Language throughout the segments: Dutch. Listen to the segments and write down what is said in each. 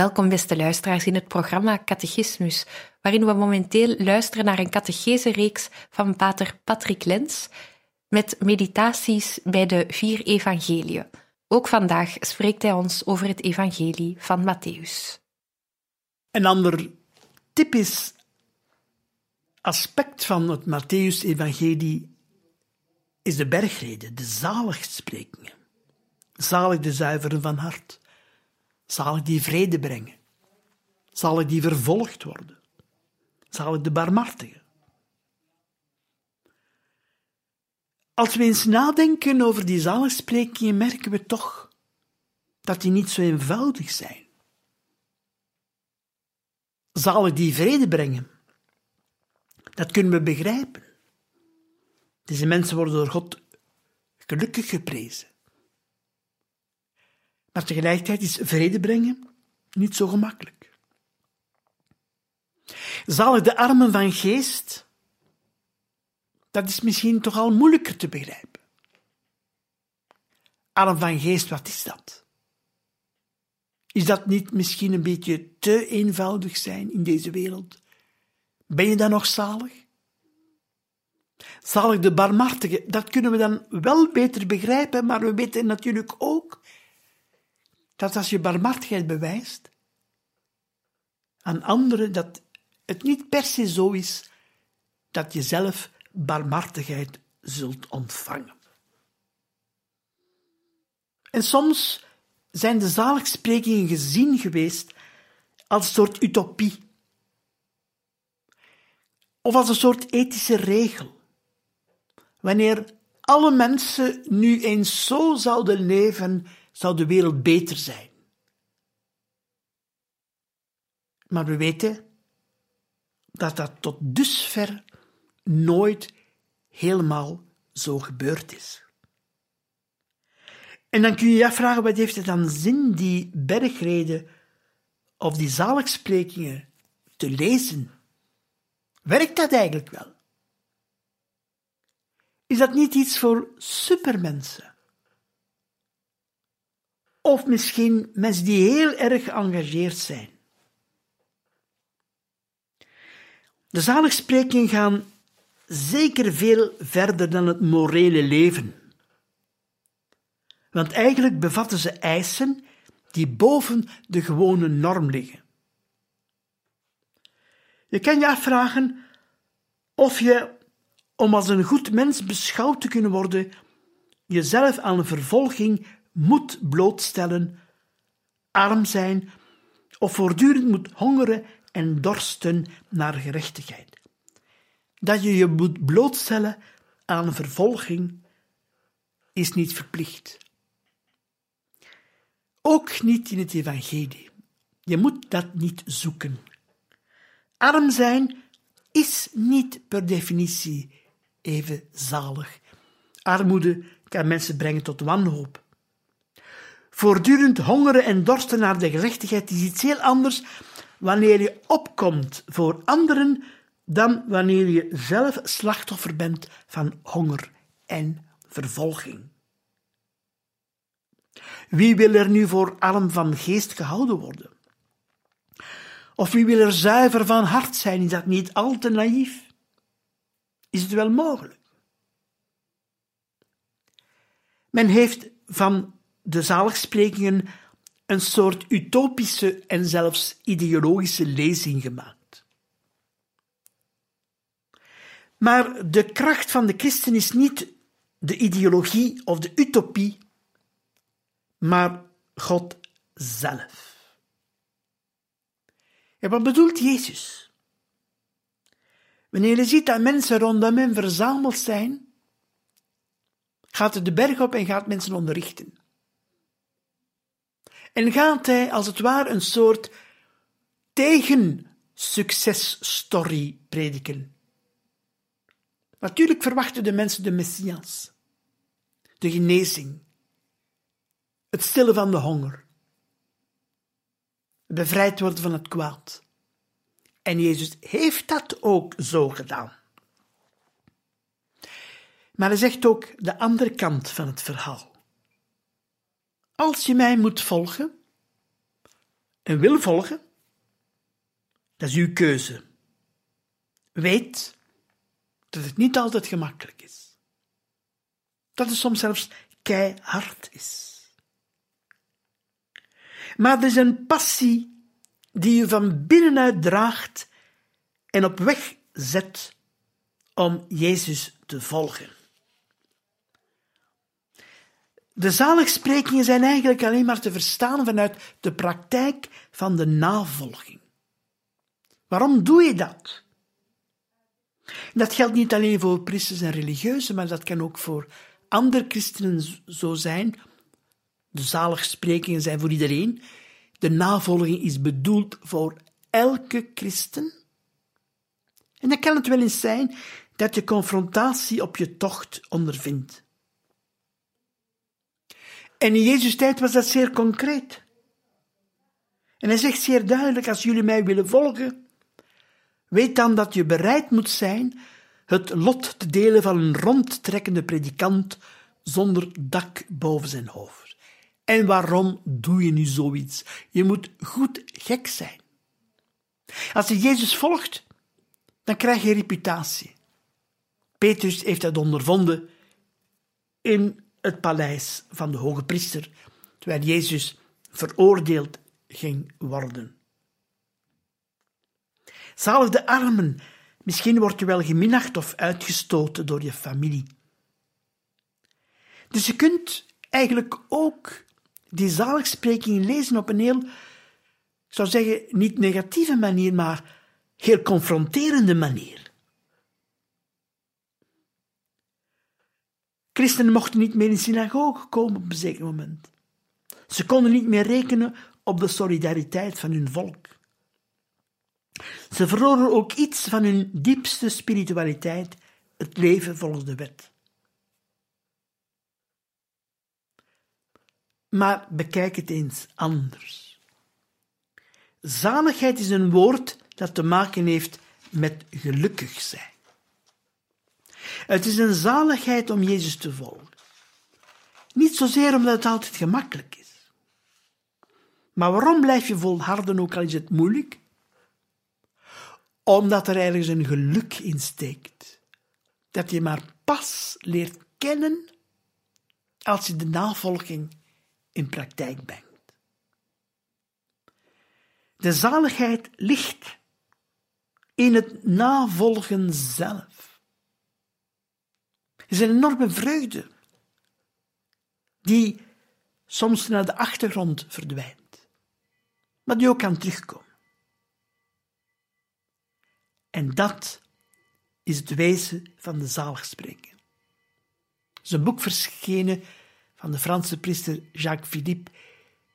Welkom, beste luisteraars, in het programma Catechismus, waarin we momenteel luisteren naar een catechese-reeks van pater Patrick Lens met meditaties bij de vier evangeliën. Ook vandaag spreekt hij ons over het evangelie van Matthäus. Een ander typisch aspect van het Matthäus-evangelie is de bergrede, de zaligsprekingen. Zalig de zuiveren van hart. Zalig die vrede brengen. Zalig die vervolgd worden. Zalig de barmhartigen. Als we eens nadenken over die zaligsprekingen, merken we toch dat die niet zo eenvoudig zijn. Zalig die vrede brengen. Dat kunnen we begrijpen. Deze mensen worden door God gelukkig geprezen. Maar tegelijkertijd is vrede brengen niet zo gemakkelijk. Zalig de armen van geest, dat is misschien toch al moeilijker te begrijpen. Arm van geest, wat is dat? Is dat niet misschien een beetje te eenvoudig zijn in deze wereld? Ben je dan nog zalig? Zalig de barmhartige, dat kunnen we dan wel beter begrijpen, maar we weten natuurlijk ook dat als je barmhartigheid bewijst aan anderen, dat het niet per se zo is dat je zelf barmhartigheid zult ontvangen. En soms zijn de zaligsprekingen gezien geweest als een soort utopie. Of als een soort ethische regel. Wanneer alle mensen nu eens zo zouden leven zou de wereld beter zijn. Maar we weten dat dat tot dusver nooit helemaal zo gebeurd is. En dan kun je je afvragen, wat heeft het dan zin, die bergreden of die zaligsprekingen te lezen? Werkt dat eigenlijk wel? Is dat niet iets voor supermensen? Of misschien mensen die heel erg geëngageerd zijn. De zaligsprekingen gaan zeker veel verder dan het morele leven. Want eigenlijk bevatten ze eisen die boven de gewone norm liggen. Je kan je afvragen of je, om als een goed mens beschouwd te kunnen worden, jezelf aan een vervolging moet blootstellen, arm zijn of voortdurend moet hongeren en dorsten naar gerechtigheid. Dat je je moet blootstellen aan vervolging is niet verplicht. Ook niet in het evangelie. Je moet dat niet zoeken. Arm zijn is niet per definitie even zalig. Armoede kan mensen brengen tot wanhoop. Voortdurend hongeren en dorsten naar de gerechtigheid is iets heel anders wanneer je opkomt voor anderen dan wanneer je zelf slachtoffer bent van honger en vervolging. Wie wil er nu voor arm van geest gehouden worden? Of wie wil er zuiver van hart zijn? Is dat niet al te naïef? Is het wel mogelijk? Men heeft van de zaligsprekingen een soort utopische en zelfs ideologische lezing gemaakt. Maar de kracht van de christen is niet de ideologie of de utopie, maar God zelf. En wat bedoelt Jezus? Wanneer je ziet dat mensen rondom hem verzameld zijn, gaat hij de berg op en gaat mensen onderrichten. En gaat hij als het ware een soort tegen-successtory prediken. Natuurlijk verwachten de mensen de Messias, de genezing, het stillen van de honger, het bevrijd worden van het kwaad. En Jezus heeft dat ook zo gedaan. Maar hij zegt ook de andere kant van het verhaal. Als je mij moet volgen en wil volgen, dat is uw keuze. Weet dat het niet altijd gemakkelijk is. Dat het soms zelfs keihard is. Maar er is een passie die je van binnenuit draagt en op weg zet om Jezus te volgen. De zaligsprekingen zijn eigenlijk alleen maar te verstaan vanuit de praktijk van de navolging. Waarom doe je dat? Dat geldt niet alleen voor priesters en religieuzen, maar dat kan ook voor andere christenen zo zijn. De zaligsprekingen zijn voor iedereen. De navolging is bedoeld voor elke christen. En dan kan het wel eens zijn dat je confrontatie op je tocht ondervindt. En in Jezus' tijd was dat zeer concreet. En hij zegt zeer duidelijk: als jullie mij willen volgen, weet dan dat je bereid moet zijn het lot te delen van een rondtrekkende predikant zonder dak boven zijn hoofd. En waarom doe je nu zoiets? Je moet goed gek zijn. Als je Jezus volgt, dan krijg je reputatie. Petrus heeft dat ondervonden in het paleis van de hoge priester, terwijl Jezus veroordeeld ging worden. Zalig de armen, misschien word je wel geminacht of uitgestoten door je familie. Dus je kunt eigenlijk ook die zaligspreking lezen op een heel, ik zou zeggen, niet negatieve manier, maar heel confronterende manier. Christenen mochten niet meer in synagoge komen op een zeker moment. Ze konden niet meer rekenen op de solidariteit van hun volk. Ze verloren ook iets van hun diepste spiritualiteit, het leven volgens de wet. Maar bekijk het eens anders. Zaligheid is een woord dat te maken heeft met gelukkig zijn. Het is een zaligheid om Jezus te volgen. Niet zozeer omdat het altijd gemakkelijk is. Maar waarom blijf je volharden, ook al is het moeilijk? Omdat er ergens een geluk in steekt. Dat je maar pas leert kennen als je de navolging in praktijk brengt. De zaligheid ligt in het navolgen zelf is een enorme vreugde die soms naar de achtergrond verdwijnt, maar die ook kan terugkomen. En dat is het wezen van de zaligspreken. Het is boek verschenen van de Franse priester Jacques Philippe,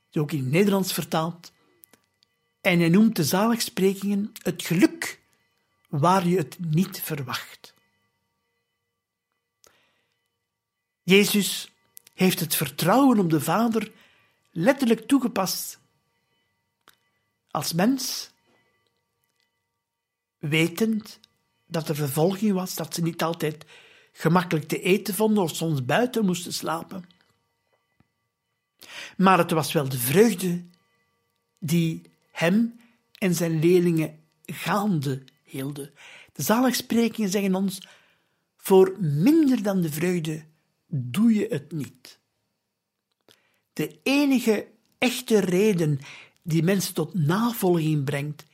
die ook in het Nederlands vertaald. En hij noemt de zaligsprekingen het geluk waar je het niet verwacht. Jezus heeft het vertrouwen op de Vader letterlijk toegepast. Als mens, wetend dat er vervolging was, dat ze niet altijd gemakkelijk te eten vonden of soms buiten moesten slapen. Maar het was wel de vreugde die hem en zijn leerlingen gaande hielden. De zaligsprekingen zeggen ons: voor minder dan de vreugde doe je het niet. De enige echte reden die mensen tot navolging brengt,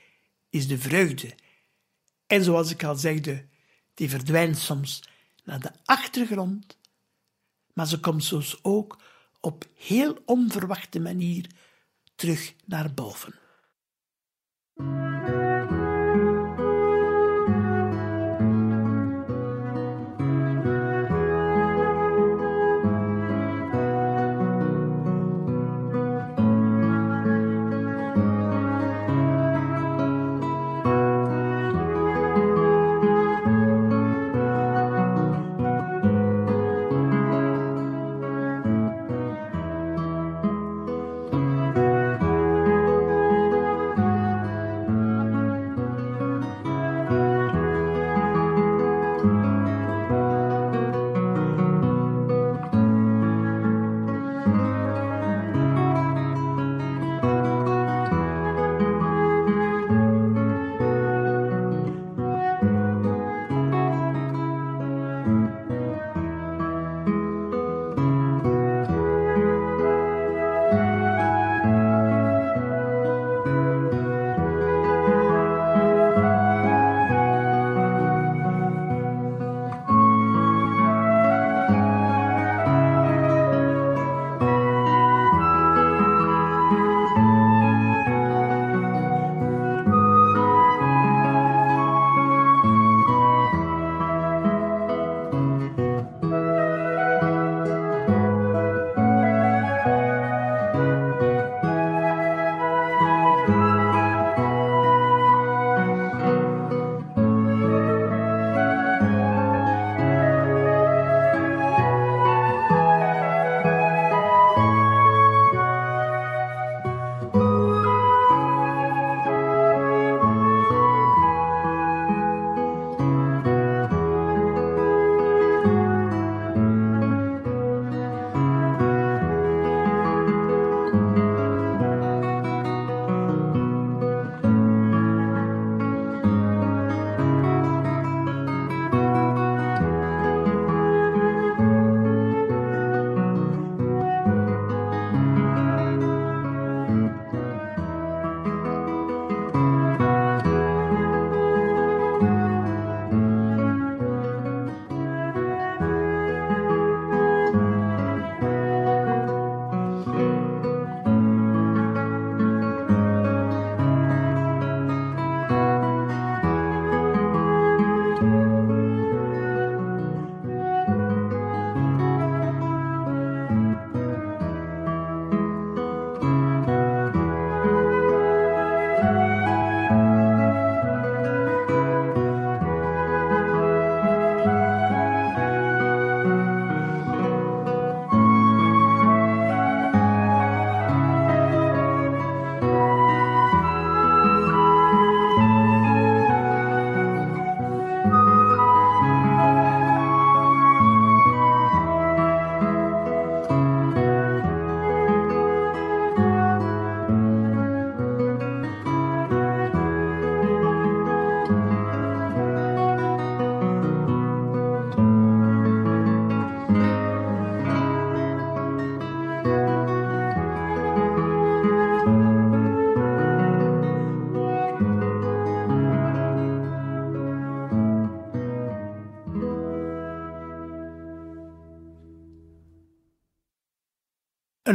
is de vreugde. En zoals ik al zegde, die verdwijnt soms naar de achtergrond, maar ze komt soms ook op heel onverwachte manier terug naar boven.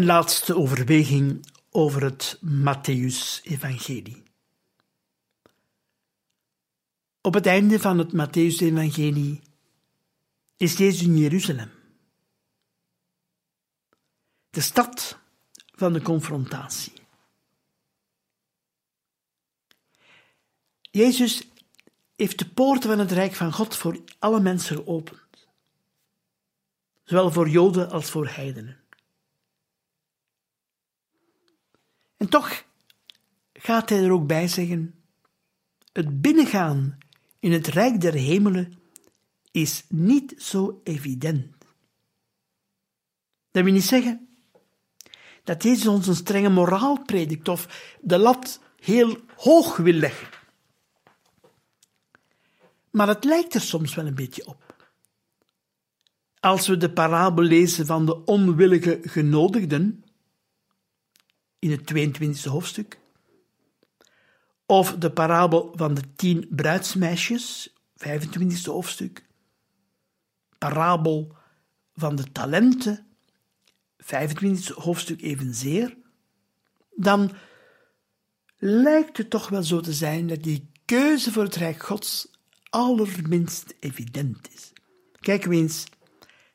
Laatste overweging over het Matthäus-evangelie. Op het einde van het Matthäus-evangelie is Jezus in Jeruzalem. De stad van de confrontatie. Jezus heeft de poorten van het Rijk van God voor alle mensen geopend, zowel voor Joden als voor heidenen. En toch gaat hij er ook bij zeggen: het binnengaan in het rijk der hemelen is niet zo evident. Dat wil niet zeggen dat Jezus ons een strenge moraal predikt of de lat heel hoog wil leggen. Maar het lijkt er soms wel een beetje op. Als we de parabel lezen van de onwillige genodigden, in het 22e hoofdstuk. Of de parabel van de tien bruidsmeisjes, 25e hoofdstuk. Parabel van de talenten, 25e hoofdstuk evenzeer. Dan lijkt het toch wel zo te zijn dat die keuze voor het Rijk Gods allerminst evident is. Kijken we eens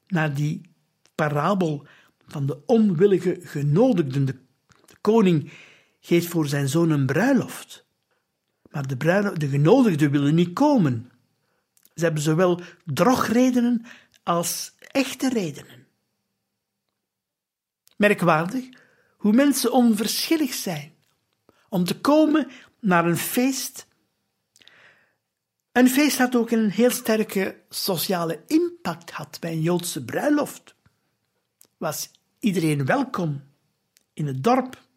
naar die parabel van de onwillige genodigden. De koning geeft voor zijn zoon een bruiloft. Maar de, de genodigden willen niet komen. Ze hebben zowel drogredenen als echte redenen. Merkwaardig hoe mensen onverschillig zijn om te komen naar een feest. Een feest dat ook een heel sterke sociale impact had bij een Joodse bruiloft. Was iedereen welkom in het dorp.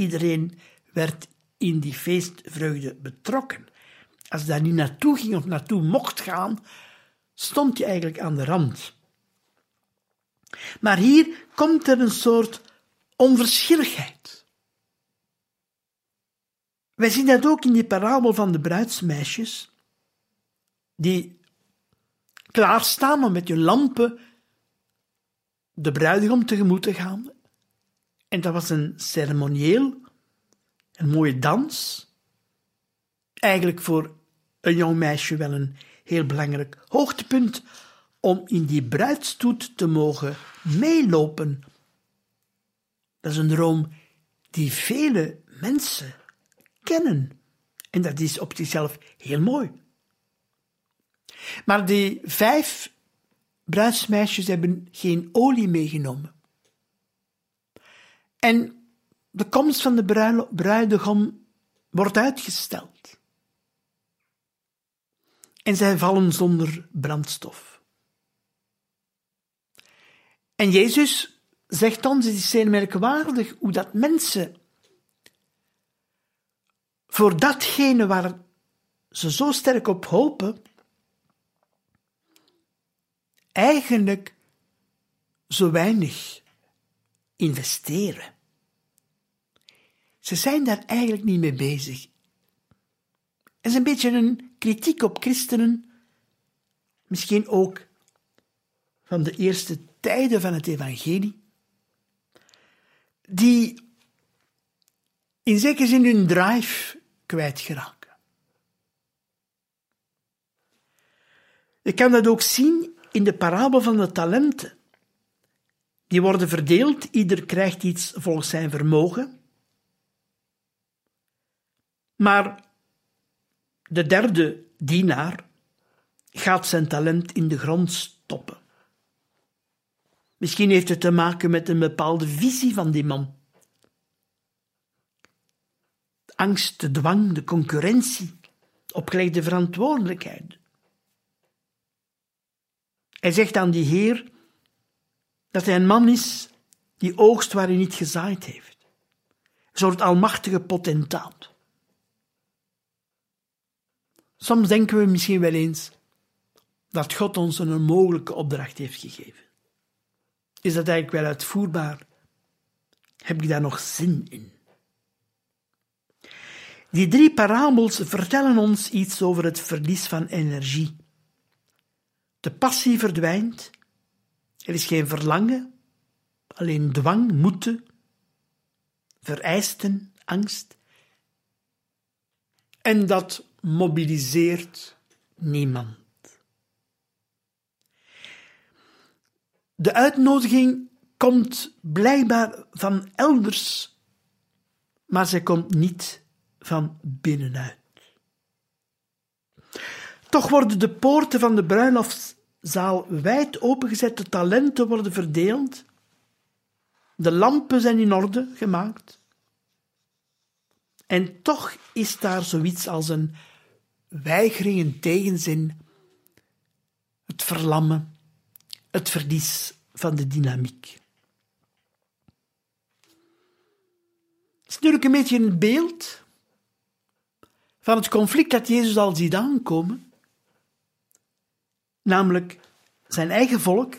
Iedereen werd in die feestvreugde betrokken. Als je daar niet naartoe ging of naartoe mocht gaan, stond je eigenlijk aan de rand. Maar hier komt er een soort onverschilligheid. Wij zien dat ook in die parabel van de bruidsmeisjes, die klaarstaan om met hun lampen de bruidegom tegemoet te gaan. En dat was een ceremonieel, een mooie dans. Eigenlijk voor een jong meisje wel een heel belangrijk hoogtepunt om in die bruidstoet te mogen meelopen. Dat is een droom die vele mensen kennen. En dat is op zichzelf heel mooi. Maar die vijf bruidsmeisjes hebben geen olie meegenomen. En de komst van de bruidegom wordt uitgesteld. En zij vallen zonder brandstof. En Jezus zegt ons, het is zeer merkwaardig hoe dat mensen voor datgene waar ze zo sterk op hopen, eigenlijk zo weinig investeren. Ze zijn daar eigenlijk niet mee bezig. Het is een beetje een kritiek op christenen, misschien ook van de eerste tijden van het evangelie, die in zekere zin hun drive kwijtgeraken. Je kan dat ook zien in de parabel van de talenten. Die worden verdeeld, ieder krijgt iets volgens zijn vermogen. Maar de derde dienaar gaat zijn talent in de grond stoppen. Misschien heeft het te maken met een bepaalde visie van die man. De angst, de dwang, de concurrentie, opgelegde verantwoordelijkheid. Hij zegt aan die Heer dat hij een man is die oogst waar hij niet gezaaid heeft. Een soort almachtige potentaat. Soms denken we misschien wel eens dat God ons een onmogelijke opdracht heeft gegeven. Is dat eigenlijk wel uitvoerbaar? Heb ik daar nog zin in? Die drie parabels vertellen ons iets over het verlies van energie. De passie verdwijnt, er is geen verlangen, alleen dwang, moeten, vereisten, angst. En dat mobiliseert niemand. De uitnodiging komt blijkbaar van elders, maar zij komt niet van binnenuit. Toch worden de poorten van de bruiloftszaal wijd opengezet, de talenten worden verdeeld, de lampen zijn in orde gemaakt. En toch is daar zoiets als een weigering, een tegenzin, het verlammen, het verlies van de dynamiek. Het is natuurlijk een beetje een beeld van het conflict dat Jezus al ziet aankomen, namelijk zijn eigen volk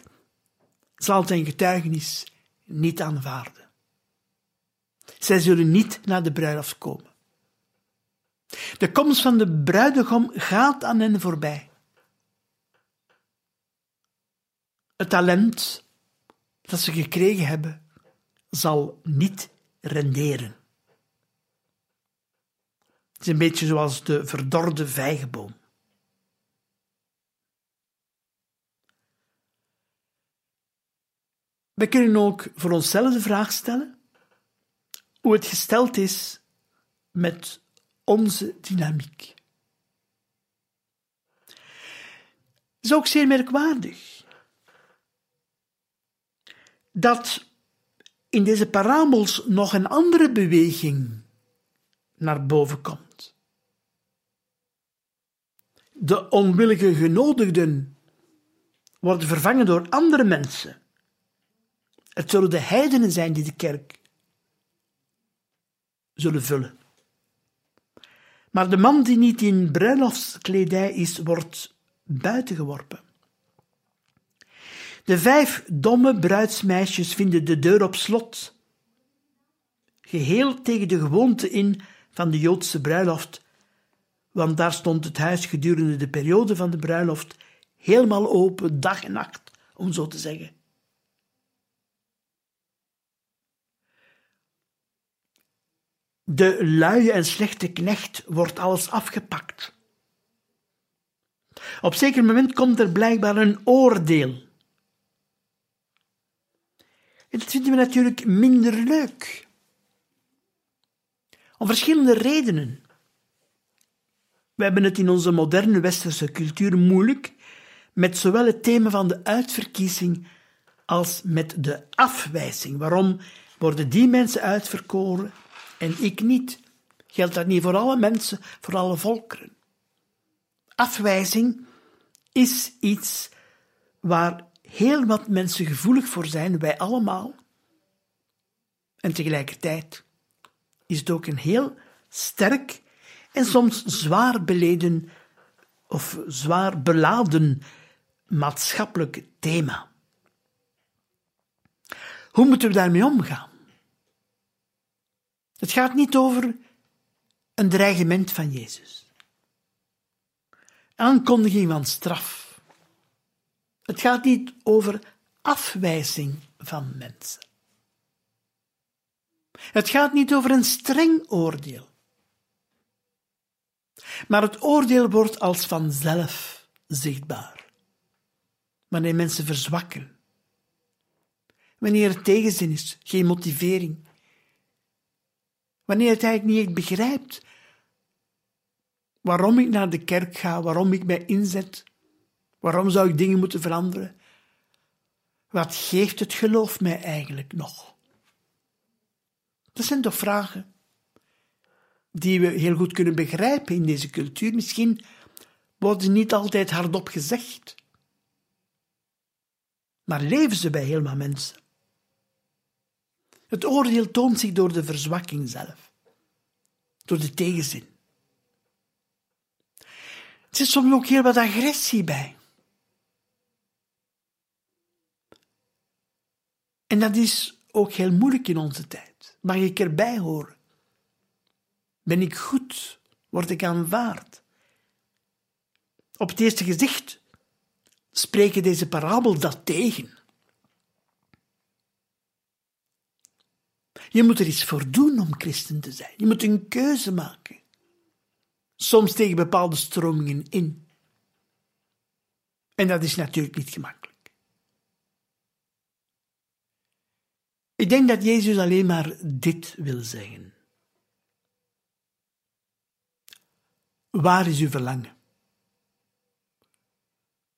zal zijn getuigenis niet aanvaarden. Zij zullen niet naar de bruiloft komen. De komst van de bruidegom gaat aan hen voorbij. Het talent dat ze gekregen hebben, zal niet renderen. Het is een beetje zoals de verdorde vijgenboom. We kunnen ook voor onszelf de vraag stellen hoe het gesteld is met onze dynamiek. Het is ook zeer merkwaardig dat in deze parabels nog een andere beweging naar boven komt. De onwillige genodigden worden vervangen door andere mensen. Het zullen de heidenen zijn die de kerk zullen vullen. Maar de man die niet in bruiloftskledij is, wordt buitengeworpen. De vijf domme bruidsmeisjes vinden de deur op slot. Geheel tegen de gewoonte in van de Joodse bruiloft, want daar stond het huis gedurende de periode van de bruiloft helemaal open, dag en nacht, om zo te zeggen. De luie en slechte knecht wordt alles afgepakt. Op zeker moment komt er blijkbaar een oordeel. En dat vinden we natuurlijk minder leuk. Om verschillende redenen. We hebben het in onze moderne westerse cultuur moeilijk met zowel het thema van de uitverkiezing als met de afwijzing. Waarom worden die mensen uitverkoren en ik niet? Geldt dat niet voor alle mensen, voor alle volkeren? Afwijzing is iets waar heel wat mensen gevoelig voor zijn, wij allemaal. En tegelijkertijd is het ook een heel sterk en soms zwaar beleden of zwaar beladen maatschappelijk thema. Hoe moeten we daarmee omgaan? Het gaat niet over een dreigement van Jezus. Aankondiging van straf. Het gaat niet over afwijzing van mensen. Het gaat niet over een streng oordeel. Maar het oordeel wordt als vanzelf zichtbaar. Wanneer mensen verzwakken. Wanneer er tegenzin is, geen motivering. Wanneer het eigenlijk niet begrijpt waarom ik naar de kerk ga, waarom ik mij inzet, waarom zou ik dingen moeten veranderen. Wat geeft het geloof mij eigenlijk nog? Dat zijn toch vragen die we heel goed kunnen begrijpen in deze cultuur. Misschien worden ze niet altijd hardop gezegd, maar leven ze bij helemaal mensen. Het oordeel toont zich door de verzwakking zelf, door de tegenzin. Er zit soms ook heel wat agressie bij. En dat is ook heel moeilijk in onze tijd. Mag ik erbij horen? Ben ik goed? Word ik aanvaard? Op het eerste gezicht spreken deze parabel dat tegen. Je moet er iets voor doen om christen te zijn. Je moet een keuze maken. Soms tegen bepaalde stromingen in. En dat is natuurlijk niet gemakkelijk. Ik denk dat Jezus alleen maar dit wil zeggen. Waar is uw verlangen?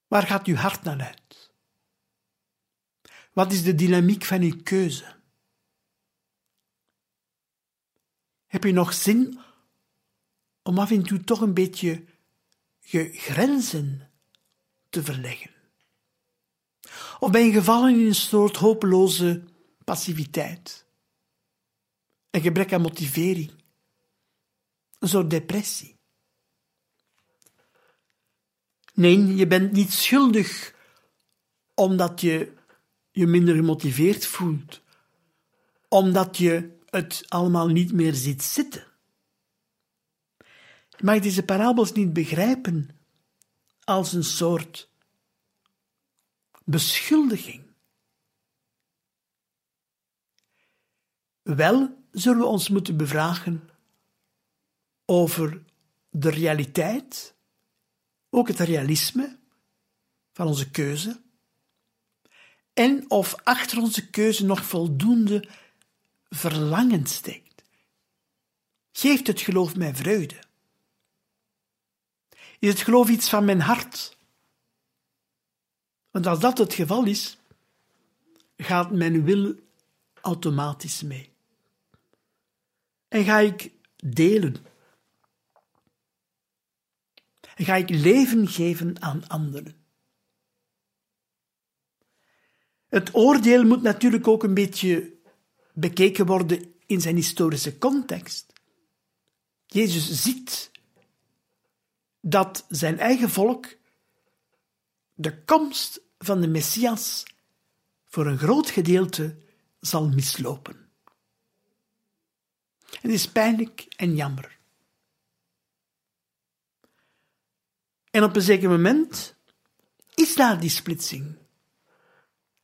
Waar gaat uw hart naar uit? Wat is de dynamiek van uw keuze? Heb je nog zin om af en toe toch een beetje je grenzen te verleggen? Of ben je gevallen in een soort hopeloze passiviteit, een gebrek aan motivering, een soort depressie? Nee, je bent niet schuldig omdat je je minder gemotiveerd voelt, omdat je het allemaal niet meer ziet zitten. Je mag deze parabels niet begrijpen als een soort beschuldiging. Wel zullen we ons moeten bevragen over de realiteit, ook het realisme van onze keuze, en of achter onze keuze nog voldoende verlangen steekt. Geeft het geloof mij vreugde? Is het geloof iets van mijn hart? Want als dat het geval is, gaat mijn wil automatisch mee. En ga ik delen. En ga ik leven geven aan anderen. Het oordeel moet natuurlijk ook een beetje bekeken worden in zijn historische context. Jezus ziet dat zijn eigen volk de komst van de Messias voor een groot gedeelte zal mislopen. Het is pijnlijk en jammer. En op een zeker moment is daar die splitsing.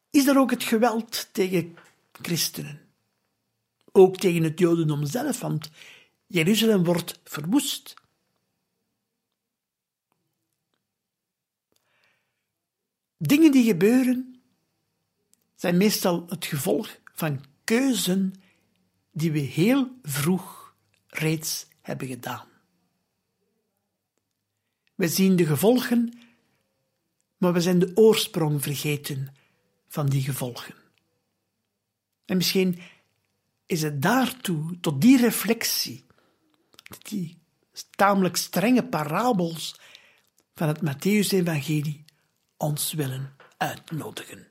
Is er ook het geweld tegen christenen? Ook tegen het Jodendom zelf, want Jeruzalem wordt verwoest. Dingen die gebeuren zijn meestal het gevolg van keuzen die we heel vroeg reeds hebben gedaan. We zien de gevolgen, maar we zijn de oorsprong vergeten van die gevolgen. En misschien is het daartoe, tot die reflectie, die tamelijk strenge parabels van het Matthäus-evangelie, ons willen uitnodigen.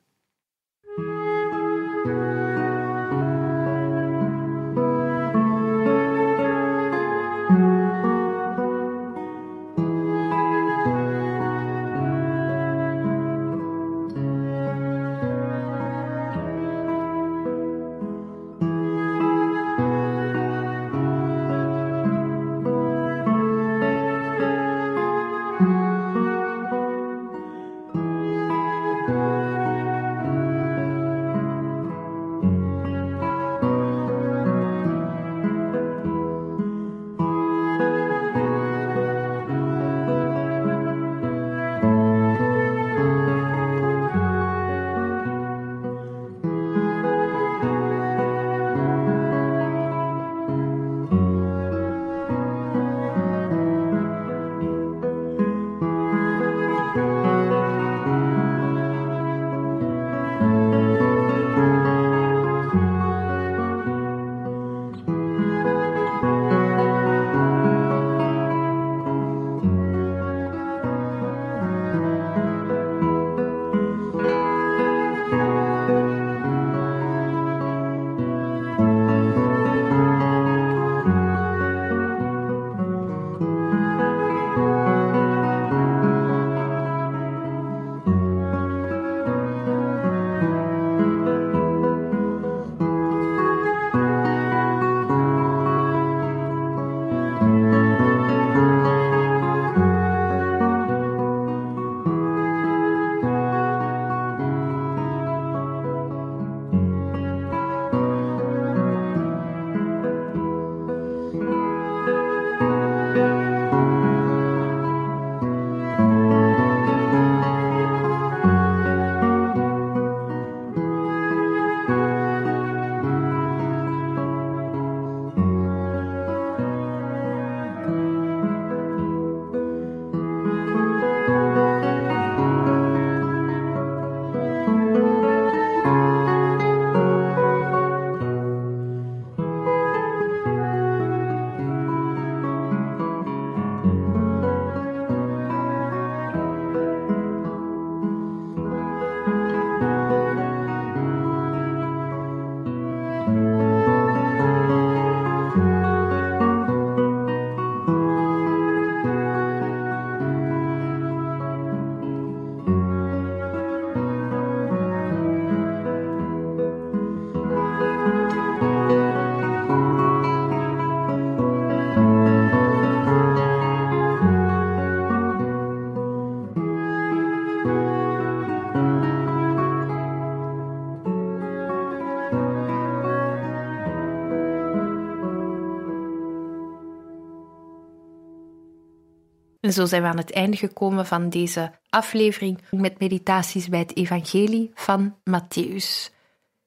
En zo zijn we aan het einde gekomen van deze aflevering met meditaties bij het Evangelie van Matthäus.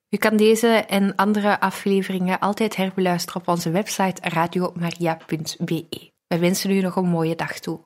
U kan deze en andere afleveringen altijd herbeluisteren op onze website radiomaria.be. Wij wensen u nog een mooie dag toe.